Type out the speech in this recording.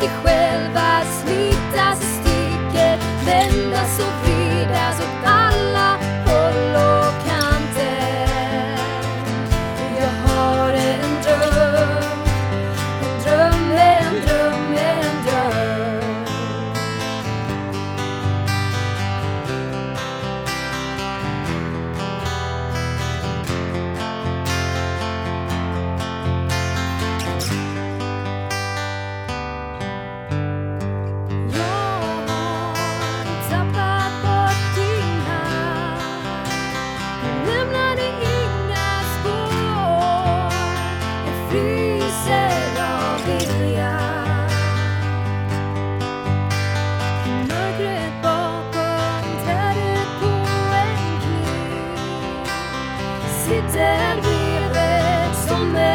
dig själv si tel vivait son